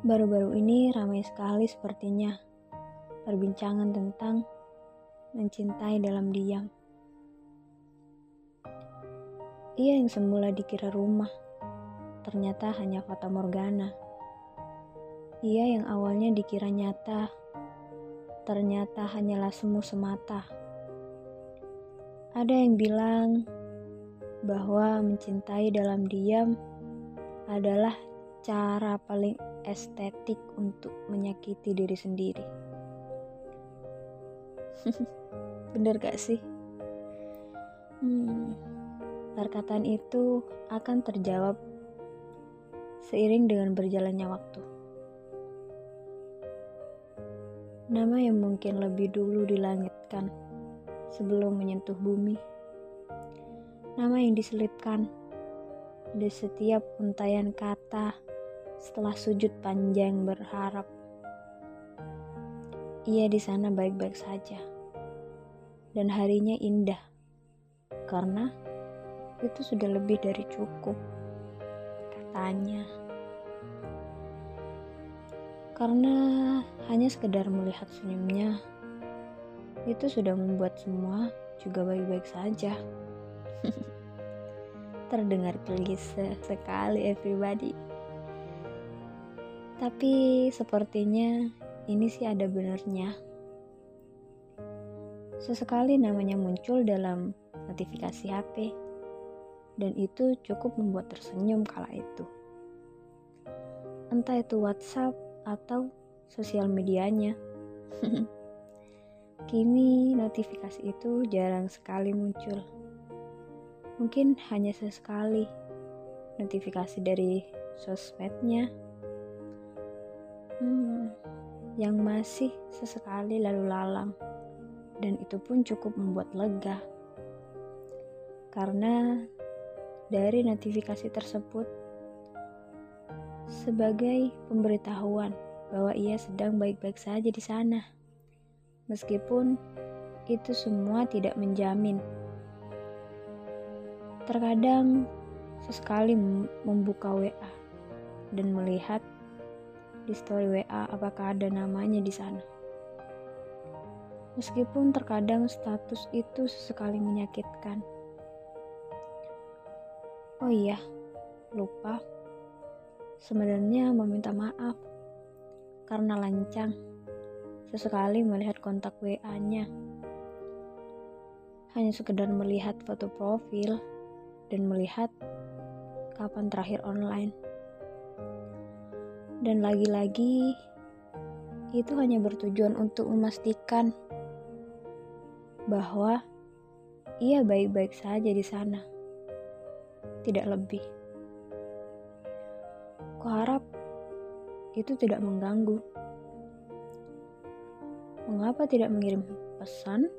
Baru-baru ini ramai sekali sepertinya perbincangan tentang mencintai dalam diam. Ia yang semula dikira rumah, ternyata hanya fata morgana. Ia yang awalnya dikira nyata, ternyata hanyalah semu semata. Ada yang bilang bahwa mencintai dalam diam adalah cara paling estetik untuk menyakiti diri sendiri. Bener gak sih? Hmm, perkataan itu akan terjawab seiring dengan berjalannya waktu. Nama yang mungkin lebih dulu dilangitkan sebelum menyentuh bumi. Nama yang diselipkan di setiap untayan kata setelah sujud panjang berharap. Ia di sana baik-baik saja. Dan harinya indah. Karena itu sudah lebih dari cukup. Katanya. Karena hanya sekedar melihat senyumnya itu sudah membuat semua juga baik-baik saja. Terdengar klise sekali everybody. Tapi sepertinya ini sih ada benernya. Sesekali namanya muncul dalam notifikasi HP dan itu cukup membuat tersenyum kala itu. Entah itu WhatsApp atau sosial medianya. Kini notifikasi itu jarang sekali muncul. Mungkin hanya sesekali notifikasi dari sosmednya yang masih sesekali lalu lalang, dan itu pun cukup membuat lega. Karena dari notifikasi tersebut sebagai pemberitahuan bahwa ia sedang baik-baik saja di sana. Meskipun itu semua tidak menjamin. Terkadang sesekali membuka WA dan melihat di story WA apakah ada namanya di sana. Meskipun terkadang status itu sesekali menyakitkan. Oh iya, lupa. Sebenarnya meminta maaf karena lancang sesekali melihat kontak WA-nya. Hanya sekedar melihat foto profil dan melihat kapan terakhir online. Dan lagi-lagi, itu hanya bertujuan untuk memastikan bahwa ia baik-baik saja di sana. Tidak lebih. Kuharap itu tidak mengganggu. Mengapa tidak mengirim pesan?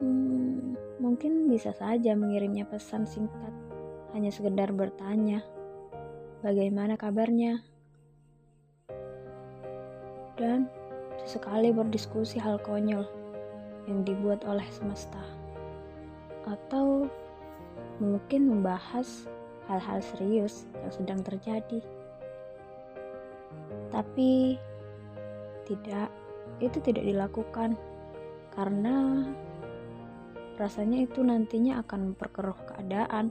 Hmm, mungkin bisa saja mengirimnya pesan singkat, hanya sekedar bertanya bagaimana kabarnya, dan sesekali berdiskusi hal konyol yang dibuat oleh semesta, atau mungkin membahas hal-hal serius yang sedang terjadi. Tapi tidak, itu tidak dilakukan karena rasanya itu nantinya akan memperkeruh keadaan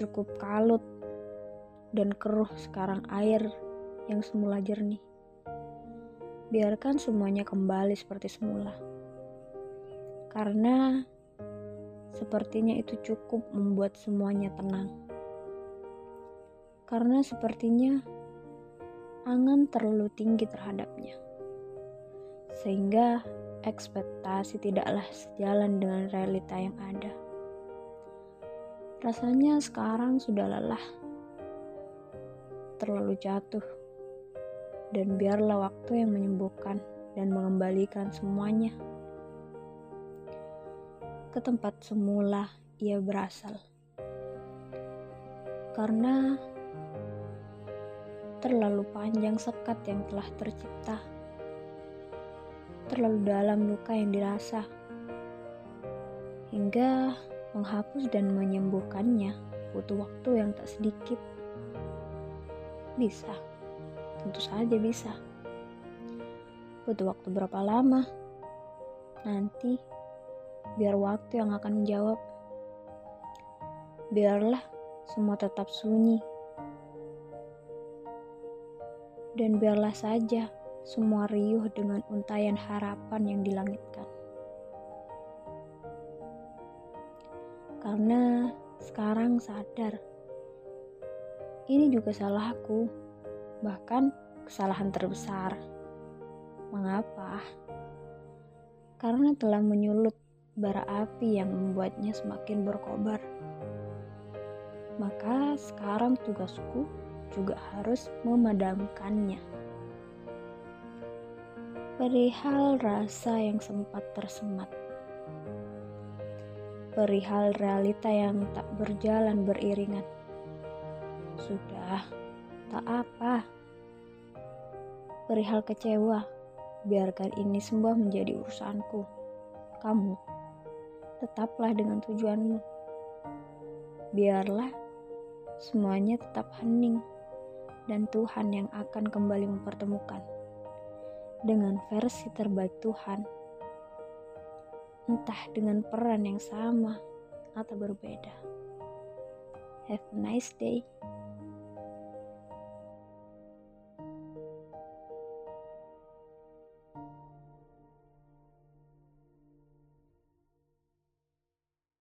cukup kalut dan keruh sekarang air yang semula jernih. Biarkan semuanya kembali seperti semula. Karena sepertinya itu cukup membuat semuanya tenang. Karena sepertinya angan terlalu tinggi terhadapnya. Sehingga ekspektasi tidaklah sejalan dengan realita yang ada. Rasanya sekarang sudah lelah, terlalu jatuh, dan biarlah waktu yang menyembuhkan dan mengembalikan semuanya. Ke tempat semula ia berasal. Karena terlalu panjang sekat yang telah tercipta, terlalu dalam luka yang dirasa, hingga menghapus dan menyembuhkannya butuh waktu yang tak sedikit. Bisa. Tentu saja bisa. Butuh waktu berapa lama? Nanti biar waktu yang akan menjawab. Biarlah semua tetap sunyi. Dan biarlah saja semua riuh dengan untayan harapan yang dilangitkan. Karena sekarang sadar, ini juga salahku, bahkan kesalahan terbesar. Mengapa? Karena telah menyulut bara api yang membuatnya semakin berkobar. Maka sekarang tugasku juga harus memadamkannya. Perihal rasa yang sempat tersemat. Perihal realita yang tak berjalan beriringan. Sudah, tak apa. Perihal kecewa, biarkan ini semua menjadi urusanku. Kamu, tetaplah dengan tujuanmu. Biarlah semuanya tetap hening dan Tuhan yang akan kembali mempertemukan dengan versi terbaik Tuhan, entah dengan peran yang sama atau berbeda. Have a nice day.